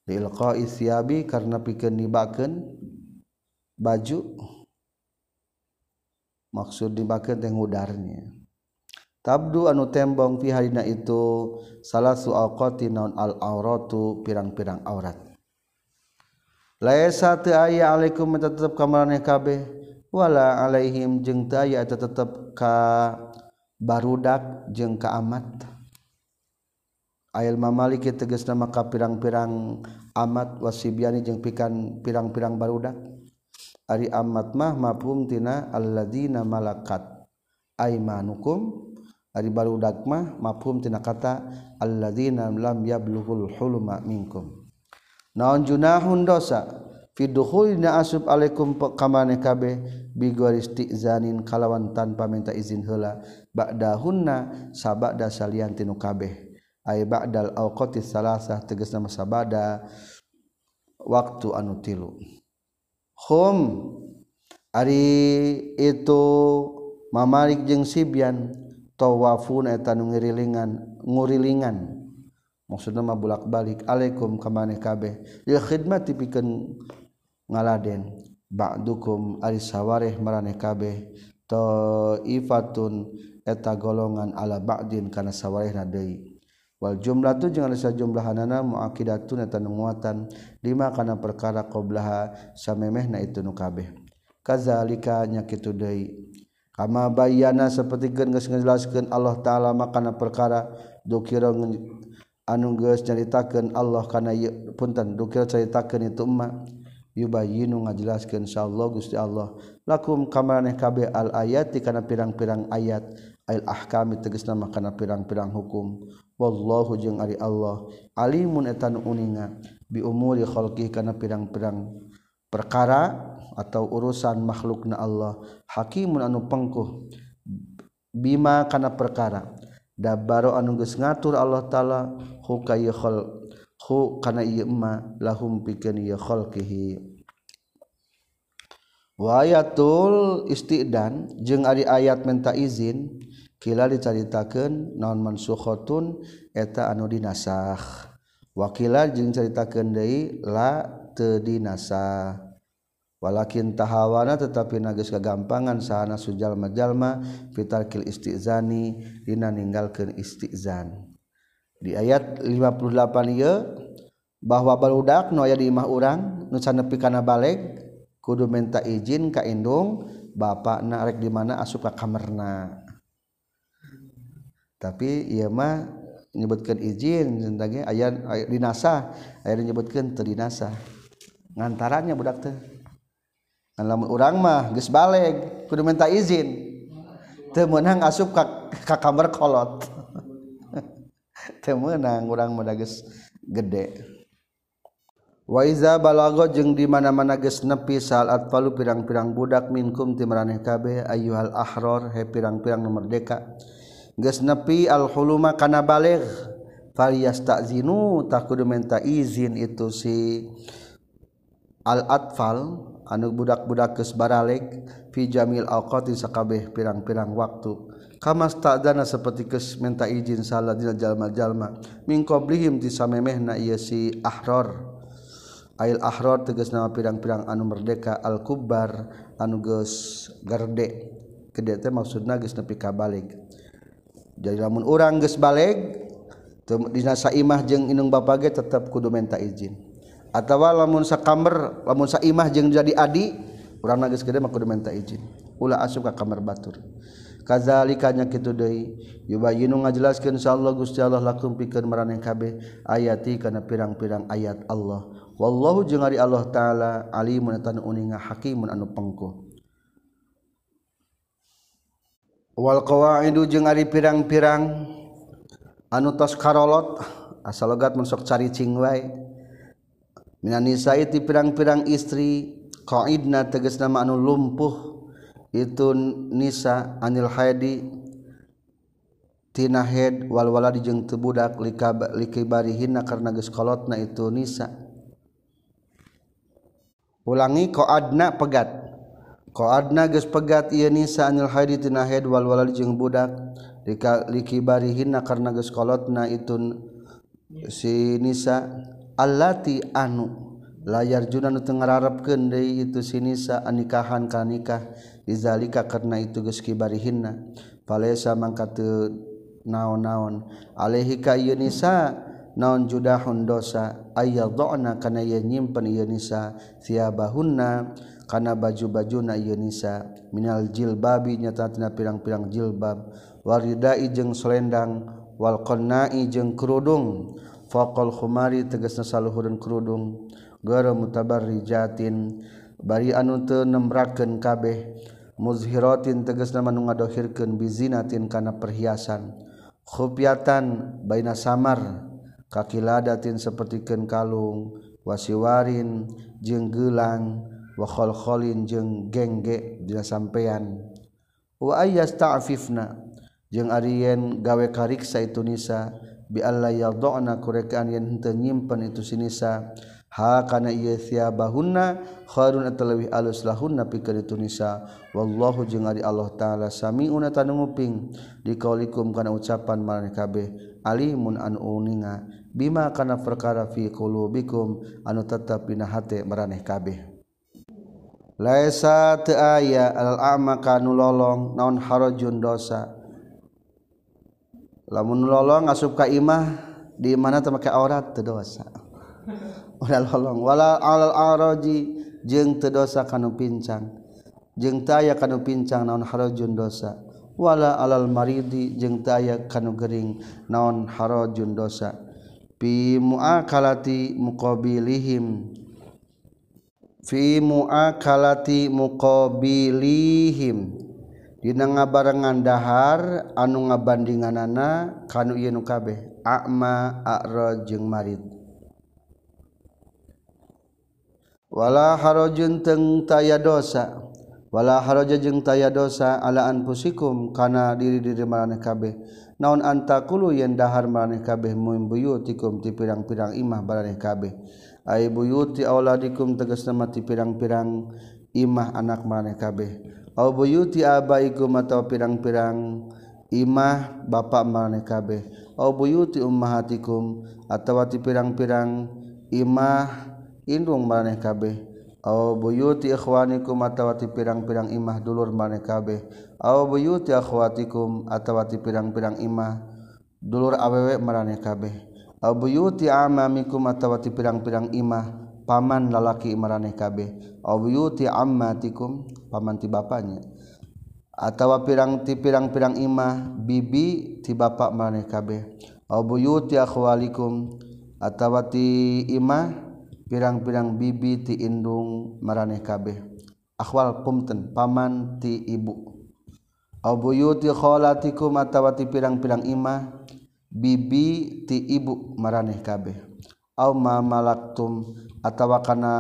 A: diilqa isyabi karena pikeun nibakeun baju. maksud dimakai teh udarnya tabdu anu tembong fiharina itu salah suaqati naun al auratu pirang-pirang aurat. Laisa teu aya alaikum tetep ka maraneh kabeh wala alaihim jeung teu aya eta tetep ka barudak jeung ka amat. Ayal mamaliki tegasna maka ka pirang-pirang amat wasibiani jeung pikan pirang-pirang barudak. Ari amat mah mafhum tina alladzina malakat aimanukum ari barudak mah mafhum tina kata alladzina lam yablughul hulma minkum. Naon junahun dosa? Fi dukhulina asub alaikum kamane kabeh bigoris istizanin kalawan tanpa minta izin heula. Ba'dahunna sabada salian tinu kabeh. Ay ba'dal awqati salasah tegasna sabada waktu anu tilu. hum Ari itu mamarik jeung sibyan tawafun eta nu ngirilingan ngurilingan. Maksudna mah bulak-balik alaikum ka maneh kabeh. Ya khidmat pikeun ngaladen. Ba'dukum ari sawareh maraneh kabeh. Taifatun eta golongan ala ba'din kana sawarehna deui. Wal jumlah tu jangan sa jumlahanana muakidatun eta nguatan lima kana perkara qoblaha samemehna itu nu kabeh. Kazalika nya kitu deui. Kama bayana saperti geus ngajelaskeun Allah taala makana perkara dukira anu geus nyaritakeun Allah kana punten dukira caritakeun itu emak yubayinu ngajelaskeun insyaallah Gusti Allah lakum kamaraneh kabeh al ayat kana pirang-pirang ayat al ahkam tegasna makana pirang-pirang hukum wallahu jeung ari Allah. Alimun etan uninga bi umuri khalqi kana pirang-pirang perkara atau urusan makhlukna Allah. Hakimun anu pengkuh bima kana perkara. Dabaro anu geus ngatur Allah taala huka ye khol hu kana ieu ma lahum pikeun ieu khalqihi. Wa ayatul istidan jeung ari ayat minta izin kila dicaritakeun non mansukhoun eta anu dinasah wakila jeung caritakan deui la tedinasa walakin tahawana tetapi nagis kegampangan sahana sujal majalma fitarkil istizani dina ninggalkeun istizan. Di ayat 58 ieu bahwa baludak nu aya di imah urang nu sanepi kana baleg kudu minta izin ka indung bapakna rek di mana asup ka kamarna. tapi ia mah nyebutkeun izin tentangnya ayat ayat dinasa ayat menyebutkan terdinasa ngantarannya budak teh. Kan lamun urang mah geus balik kudu minta izin. Teu meunang asup ka, ka kamar kolot. *laughs* Teu meunang urang mah geus gede. Waiza balago jeung di mana-mana geus nepi saat atfalu pirang-pirang budak minkum ti maraneh kabeh ayyuhal ahror he pirang-pirang merdeka. geus nepi al huluma kana baligh. Falyastazinu tak kudu minta izin itu si al atfal anu budak-budak geus baralek fi jamil awqati sakabeh pirang-pirang waktu. Kama stadana seperti geus minta izin salah dina jalma-jalma. Min qablihim ti samemehna ieu si ahror. Ail ahror tegas nama pirang-pirang anu merdeka al kubbar anu geus gerde. Gede teh maksudna geus nepi ka balik jadi lamun orang ges balik dinasa imah jeung inung bapage tetap kudu menta izin. Atawa lamun sakamar lamun saimah jeung jadi adi urang geus gede mah kudu menta izin. Ulah asup ka kamar batur. Kazalikanya kitu deui yubayyinu ngajelaskeun insyaallah Gusti Allah lakum pikeun maraneh kabeh ayati kana pirang-pirang ayat Allah. Wallahu jeung ari Allah taala alimun tan uninga hakimun anu pengkuh wal qawaidu jeung ari pirang-pirang anu tos karolot asal logat mensok caricing wae. Minan nisa'i ti pirang-pirang istri qaidna tegas nama anu lumpuh itu nisa anil haidi tina head wal waladi jeung teu budak likibarihinna karena geus kolotna itu nisa. Ulangi qaadna pegat. Koadna geus pegat ieu nisa anil haidi tina haid wal walad jeung budak lika likibarihinna karena geus kolotna itu si nisa. Allati anu layar juna nu teu deui itu si nisa anikahan kanikah dizalika karena itu geus kibarihinna. Palesa mangka naon-naon. Alaihi ka ieu nisa naon judahun dosa. Ayyadna kana ia nyimpen ieu nisa. Siabahunna kana baju-bajuna Yunisa minal jilbabi nyatatina pirang-pirang jilbab. Waridai jeung selendang walqannai jeung kerudung. Faqal khumari tegasna saluhureun kerudung. Gara mutabarrijatin bari anu teu nembrakeun kabeh. Muzhiratin tegasna manu ngadohirkeun bizinatin kana perhiasan. Khufyatan baina samar kakiladatin sapertikeun kalung wasiwarin jeung gelang. wakholkholin jeung gengge dina sampeyan. Wa ayas ta'fifna jeung ariyen gawe kariksa itu nisa bi alla yadona kurekaan yen henteu nyimpen itu sinisa ha kana ieu thiabahunna khairun atalawi alus lahunna pikeun itu nisa. Wallahu jeung ari Allah taala samiuna tanunguping dikaulikum kana ucapan maraneh kabeh alimun an uninga bima kana perkara fi qulubikum. Anu tetep dina hate maraneh kabeh. laisa teu aya al a'ma kanu lolong naon harajun dosa. Lamun lolong asup ka imah di mana teu make aurat teu dosa. *laughs* Ulah lolong. Wala alal araji jeung teu dosa kanu pincang. Jeung teu aya kanu pincang naon harajun dosa. Wala alal maridi jeung teu aya kanu gering naon harajun dosa. Bi muakalati muqabilihim. Fi muakalati muqabilihim. Dina ngabarengan dahar anu ngabandinganana kanu ieu nu kabeh a'ma a'ra jeung marid. Wala harajun teng taya dosa. Wala haraja jeung taya dosa ala anfusikum kana diri-diri maraneh kabeh. Naon antakulu yen dahar maraneh kabeh mun buyutikum ti pirang-pirang imah maraneh kabeh buyuti auladikum tegas mati pirang-pirang imah anak maneh kabeh. Au buyuti abaikum atau pirang-pirang imah bapak maneh kabeh. Au buyuti ummahatikum atau ti pirang-pirang imah indung maneh kabeh. Au buyuti ikhwanikum atau ti pirang-pirang imah dulur maneh kabeh. Au buyuti akhwatikum atau ti pirang-pirang imah dulur awewe maneh kabeh buyuti amamikum atawati pirang-pirang imah paman lalaki imaraneh kabeh. Buyuti ammatikum paman ti bapaknya. Atawa pirang ti pirang-pirang imah bibi ti bapak maraneh kabeh. Buyuti akhwalikum atawa ti imah pirang-pirang bibi ti indung maraneh kabeh. Akhwal kumten paman ti ibu. Buyuti kholatikum atawa ti pirang-pirang imah bibi ti ibu maraneh kabeh. Au ma malaktum atawa kana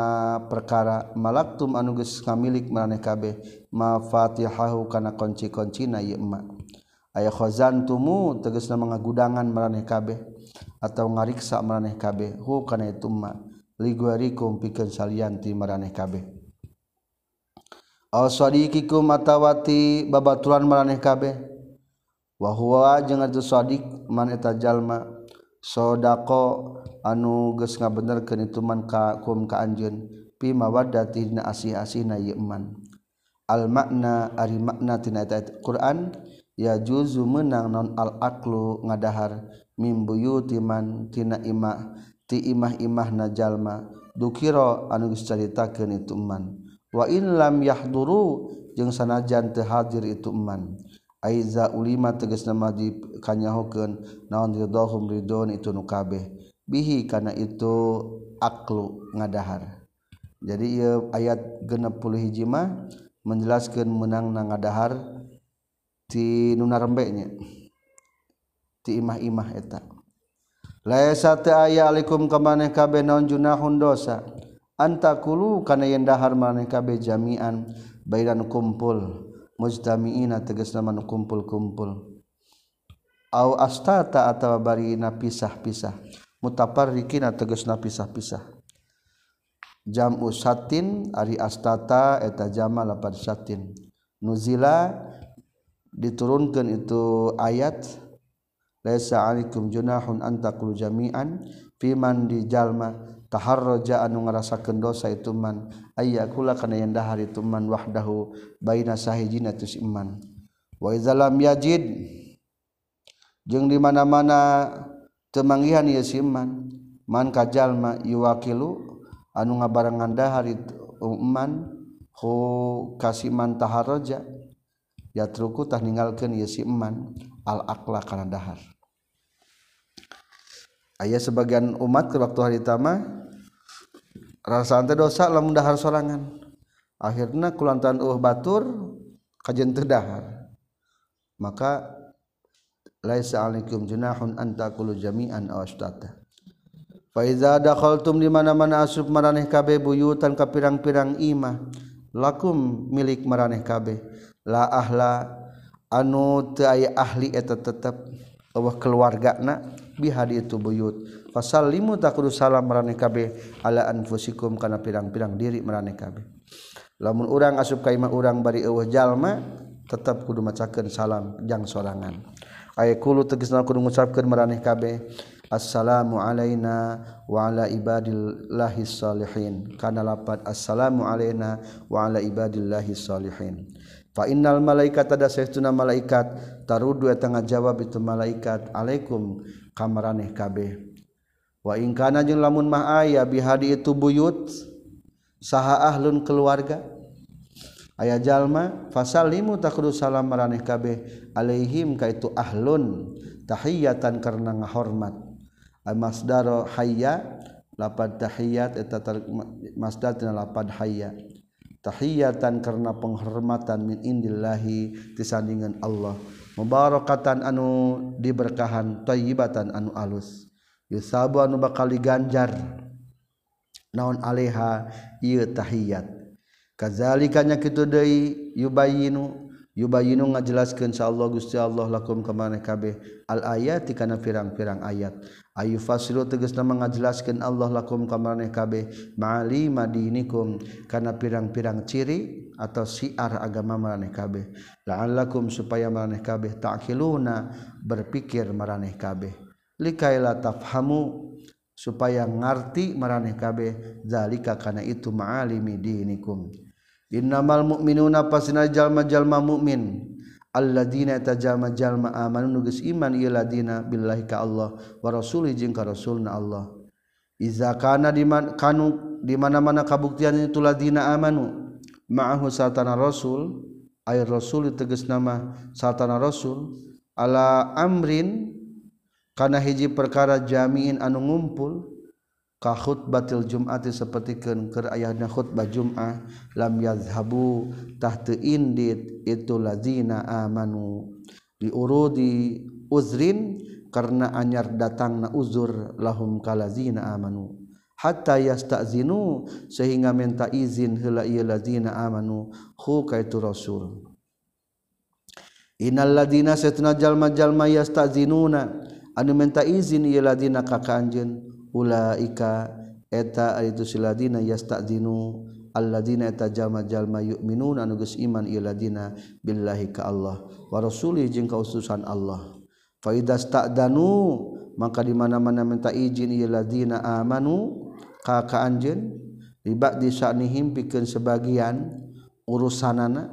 A: perkara malaktum anu geus ngamilik maraneh kabeh. Ma fatihahu kana kunci-kuncina ieu emma. Aya khazantumu tegasna mangagudangan maraneh kabeh atau ngariksa maraneh kabeh. Hu kana itu ma liguarikum pikeun salianti maraneh kabeh. Au sadiqikum atawati babaturan maraneh kabeh. wahwa jeung sodik maneta jalma. Sodako anu geus ngabenerkeun itu man ka kum ka anjeun. Pi mawaddati dina asih-asihna yeman al makna ari makna tina eta Quran ya juzu menang non al aklu ngadahar. Mim buyutiman tina imah ti imah imah na jalma. Dukiro anu geus caritakeun itu man. Wa in lam yahduru jeung sanajan teu hadir itu man. aiza ulima teges nama dikanyahukeun naon ridhahum ridon itu nu kabeh. Bihi kana itu aklu ngadahar. Jadi ieu ayat 60 hiji mah menjelaskan menang na ngadahar ti nuna narembe nya ti imah-imah eta. Laisa ta aya alaikum kamaneh kabeh naon junahun dosa. Antakulu kana yen dahar maneh kabeh jami'an bairan kumpul. mujtamiina tegas nama nu kumpul-kumpul. Aw astata atawa barina pisah-pisah. Mutaparriqina tegasna pisah-pisah. Jam'u satin ari astata eta jama lapad satin. Nuzila diturunkan itu ayat laisa alaikum junahun antakul jami'an fiman di jalma taharroja anu ngarasakeun dosa itu man ayya kula kana yang dahar itu man wahdahu baina sahijina tus iman. Wa idza lam yajid jeung di mana-mana temanggihan ieu si iman. Man kajalma yuwakilu anu ngabarengan dahar itu um, iman hu kasiman tahar roja yatruku tah ninggalkeun ieu si iman al aqla kana dahar. Ayah sebagian umat ke waktu hari tamah rasaan teh dosa lamun dahar sorangan. Akhirnya kulantan uh batur kajen terdahar maka laisa alaikum junahun antakulu jami'an awastata fa iza dakhaltum di mana-mana asruf maraneh kabeh buyutan ka pirang-pirang imah lakum milik maraneh kabeh. La ahla anu teu aya ahli eta tetep eueuh keluargana bihadi itu buyut. pasal limu tak kudu salam meraneh kabeh ala anfusikum kana pirang-pirang diri meraneh kabeh lamun urang asup ka imah urang bari eueuh jalma tetap kudu macakeun salam jang sorangan. Aya kulo tegasna kudu ngucapkeun meraneh kabeh assalamu alaina wa ala ibadillahi salihin. Kana lapat assalamu alaina wa ala ibadillahi salihin. Fa innal malaikat ada saestuna malaikat tarudu eta ngajawab itu malaikat alaikum kamaraneh kabeh waingkana jeung lamun mah aya bihadi itu buyut saha ahlun keluarga. Ayah jalma fasalimu takdu salam maraneh kabeh alaihim ka itu ahlun tahiyatan karena ngahormat. Masdaro hayya lapad tahiyat eta masdar tina lapad hayya. Tahiyatan karena penghormatan min indillahi tisandingan Allah. Mubarakatan anu diberkahan tayyibatan anu alus. yusabu anu bakal diganjar. Naon aleha ieu tahiyat. Kazalikanya kitu deui yubayinu yubayinu ngajelaskeun insyaallah Gusti Allah lakum ka maneh kabeh al ayati kana pirang-pirang ayat. Ayu fasilu tegasna ngajelaskeun Allah lakum ka maneh kabeh ma'ali madinikum kana pirang-pirang ciri atau siar agama maraneh kabeh. La'allakum supaya maraneh kabeh ta'qiluna berpikir maraneh kabeh. likaila tafhamu supaya ngarti maraneh kabeh zalika kana itu ma'alimi dinikum. Innamal mu'minuna pasina jalma-jalma mu'min. Alladzina tajama jalma amanu geus iman ieu ladina billahi ka Allah wa rasuli jeung ka rasulna Allah. Iza kana diman kanu di mana-mana kabuktian itu ladina amanu ma'ahu satana rasul ay rasul tegas nama satana rasul ala amrin karena hiji perkara jamiin anu ngumpul kahut batil Jumati sepertikan ke ayahnya khutbah Jum'ah lam yazhabutah indit itu lazina amanu. Diurudi uzrin karena anyar datang na uzur lahum kalazina amanu. Hatta yastazinu sehingga minta izin hela ieu lazina amanu hu kaitu rasul. Innal ladina satuna jalma jalma yastazinuna anu minta izin ieu ladina ka kanjeun ulaika eta itu siladina yastadzinu alladina eta jalma-jalma yu'minuna anu geus iman ieu ladina billahi ka Allah wa rasulih jeung ka utusan Allah. Fa idza sta'danu maka di mana-mana minta izin ieu ladina amanu ka ka anjeun riba di sanihim pikeun sebagian urusanana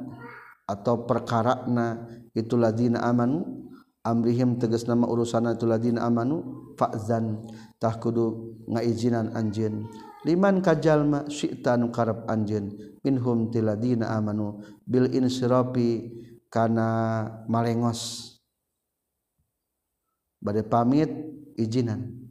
A: atau perkarana itu ladina amanu amrihim tegas nama urusana tuladina amanu fa'zantah kudu ngaizinan anjin liman kajallma sytan karep anjin minhum tiladina amanu bil insiropi kana malengos. Badai pamit izinan.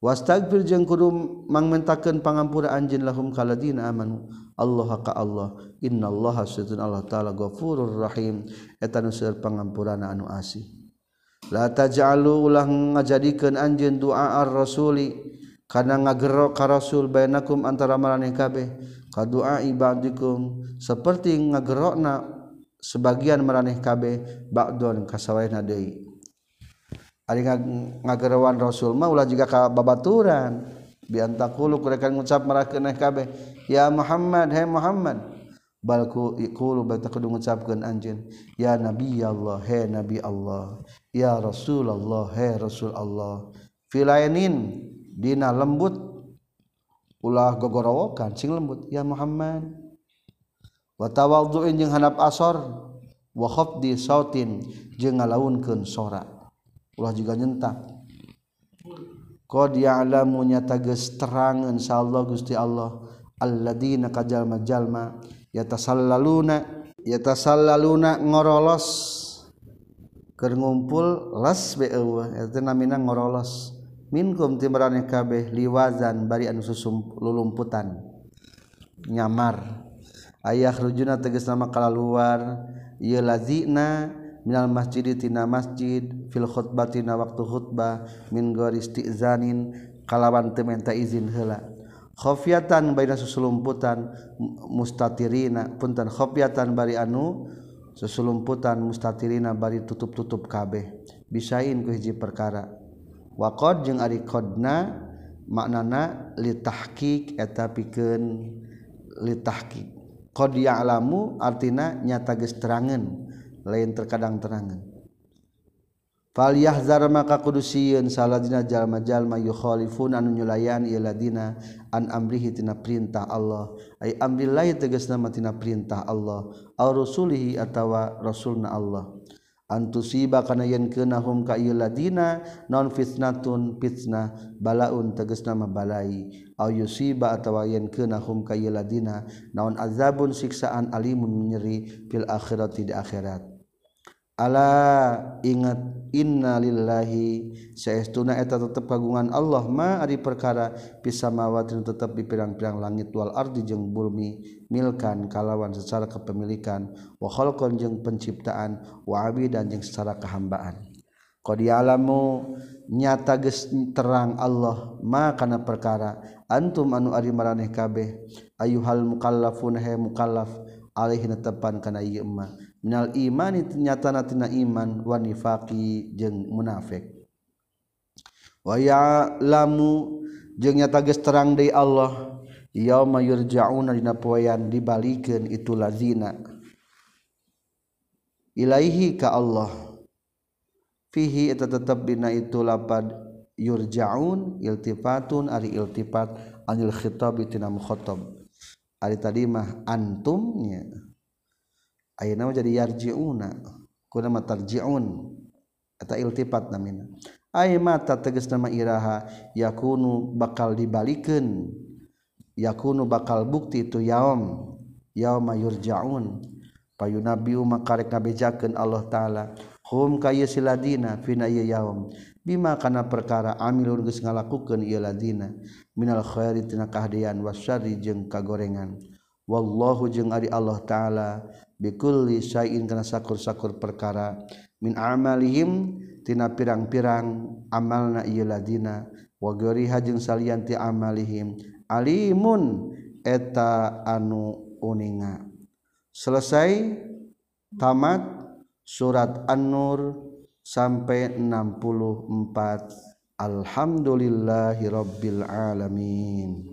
A: Wastagfir jeung kudu mangmentakeun pangampura anjeun lahum kaladina amanu. Allah ka Allah innallaha satun Allah taala ghafurur rahim. Eta nu seueur pangampurana anu asih. la taj'alu ulah ngajadikeun anjeun doa ar-rasuli kana ngagero ka rasul bainakum antara maraneh kabeh. Ka doa ibadikum saperti ngagerona sebagian maraneh kabeh ba'don kasawaena deui. Ari ngagerowan rasul mah ulah juga ka babaturan. Biantakulu kurekan ngucap marakeun kabeh. Ya Muhammad hai Muhammad balku iqulu bata kudu ngucapkeun anjeun ya nabi Allah he nabi Allah ya rasulullah he rasul Allah filainin dina lembut ulah gogorowokan sing lembut ya Muhammad. Wa tawaddu'in jeung hanap asor wa khafdi sautin jeung ngalaunkeun sora. Ulah juga nyentak qad ya'lamu nyata geus sa allah Gusti Allah alladzina kajalma jalma, -jalma yatasallaluna yatasallaluna ngorolos. Keur ngumpul las beueuh eta namina ngorolos. Minkum timraneh kabeh liwazan bari anu susum lulumputan. Nyamar. Ayah rujuna tegas nama kalaluar. Ieu lazina minal masjid tina masjid fil khutbatina waktu khutbah min gori istizanin kalawan tementa izin heula. khofiatan baina susulumputan mustatirina punten khofiatan bari anu susulumputan mustatirina bari tutup-tutup kabeh. Bisain ku hiji perkara. Waqad jeung ari qadna maknana litahqiq eta pikeun litahqiq. Qad ya'lamu artina nyata geus terangan lain terkadang terangan Falyahzar maka kudu sieun saladina jalma-jalma yukhalifun anu nyulayan ieu ladina an amrihi tina perintah Allah. Ay amrillahi tegasna mah tina perintah Allah. Aw rasulihi atawa rasulna Allah. Antusiba kana yen keunahum ka ieu ladina non fitnatun fitnah balaun tegasna mah balai. Aw yusiba atawa yen keunahum ka ieu ladina naon azabun siksaan alimun nyeri fil akhirati di akhirat. Allah ingat innalillahi sayaestuna eta tetep kagungan Allah ma ari perkara pisamawatin tetep di pirang-pirang langit wal ardi jeung bumi milkan kalawan secara kepemilikan wa khalqan jeung penciptaan wa abidan jeung secara kehambaan. Qad ya'lamu nyata geus terang Allah ma kana perkara antum anu ari maraneh kabeh ayuhal mukallafun he mukallaf alaihi netepan kana ieu mah minal imani nyatana iman wanifaki jeung munafik. Waya lamu jeung nyata geus terang deui Allah yauma yurja'una dina poean dibalikeun itu lazina. Ilaihi ka Allah. Fihi eta tetep dina itu lapad yurja'un iltifatun ari iltifat anil khitab tina mukhatab. Ari tadi mah antumnya. nama jadi yarjiuna kuna tarjiun eta iltifat namina. Ay mata tegas nama iraha yakunu bakal dibalikeun yakunu bakal bukti itu yaum yauma yurjaun. Payunabiu makarek ngabejakeun Allah taala hum kaya siladina fina ieu yaum. Bima kana perkara amilun geus ngalakukeun ieu ladina. Minal khairi tina kahdean wasyarri jeung kagorengan. wallahu jeung ari Allah taala bikulli syai'in kana sakur-sakur perkara min amalihim tina pirang-pirang amalna ieu ladina wa ghairiha jeung salian ti amalihim alimun eta anu uninga. Selesai tamat surat an-nur sampai 64 Alhamdulillahirabbil alamin.